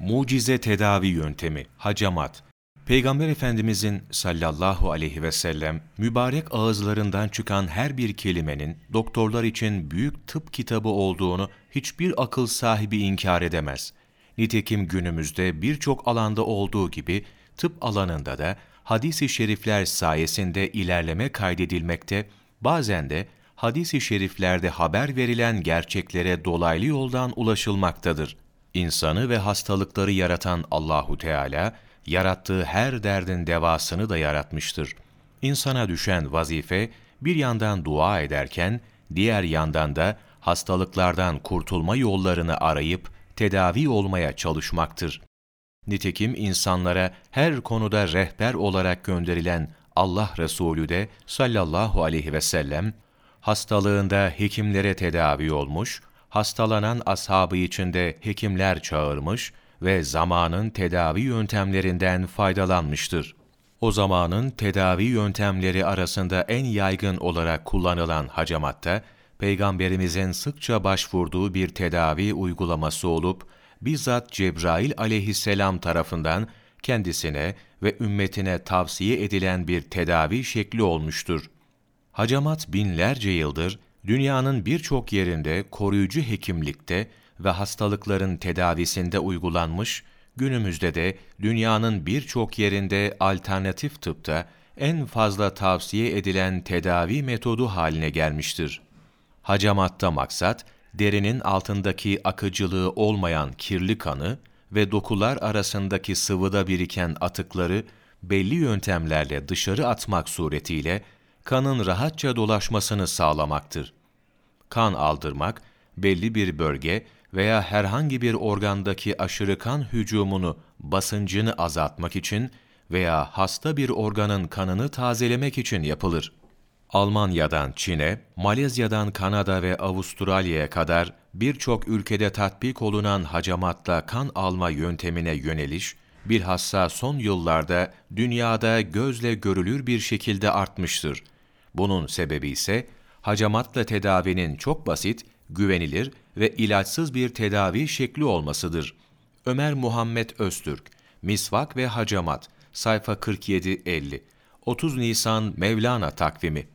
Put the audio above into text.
Mucize tedavi yöntemi, hacamat. Peygamber Efendimizin sallallahu aleyhi ve sellem mübarek ağızlarından çıkan her bir kelimenin doktorlar için büyük tıp kitabı olduğunu hiçbir akıl sahibi inkar edemez. Nitekim günümüzde birçok alanda olduğu gibi tıp alanında da hadis-i şerifler sayesinde ilerleme kaydedilmekte, bazen de hadis-i şeriflerde haber verilen gerçeklere dolaylı yoldan ulaşılmaktadır. İnsanı ve hastalıkları yaratan Allahu Teala, yarattığı her derdin devasını da yaratmıştır. İnsana düşen vazife, bir yandan dua ederken, diğer yandan da hastalıklardan kurtulma yollarını arayıp tedavi olmaya çalışmaktır. Nitekim insanlara her konuda rehber olarak gönderilen Allah Resulü de sallallahu aleyhi ve sellem, hastalığında hekimlere tedavi olmuş, hastalanan ashabı içinde hekimler çağırmış ve zamanın tedavi yöntemlerinden faydalanmıştır. O zamanın tedavi yöntemleri arasında en yaygın olarak kullanılan hacamatta, Peygamberimizin sıkça başvurduğu bir tedavi uygulaması olup, bizzat Cebrail aleyhisselam tarafından kendisine ve ümmetine tavsiye edilen bir tedavi şekli olmuştur. Hacamat binlerce yıldır dünyanın birçok yerinde koruyucu hekimlikte ve hastalıkların tedavisinde uygulanmış, günümüzde de dünyanın birçok yerinde alternatif tıpta en fazla tavsiye edilen tedavi metodu haline gelmiştir. Hacamatta maksat, derinin altındaki akıcılığı olmayan kirli kanı ve dokular arasındaki sıvıda biriken atıkları belli yöntemlerle dışarı atmak suretiyle kanın rahatça dolaşmasını sağlamaktır. Kan aldırmak, belli bir bölge veya herhangi bir organdaki aşırı kan hücumunu, basıncını azaltmak için veya hasta bir organın kanını tazelemek için yapılır. Almanya'dan Çin'e, Malezya'dan Kanada ve Avustralya'ya kadar birçok ülkede tatbik olunan hacamatla kan alma yöntemine yöneliş, bilhassa son yıllarda dünyada gözle görülür bir şekilde artmıştır. Bunun sebebi ise hacamatla tedavinin çok basit, güvenilir ve ilaçsız bir tedavi şekli olmasıdır. Ömer Muhammed Öztürk, Misvak ve Hacamat, sayfa 47-50, 30 Nisan Mevlana takvimi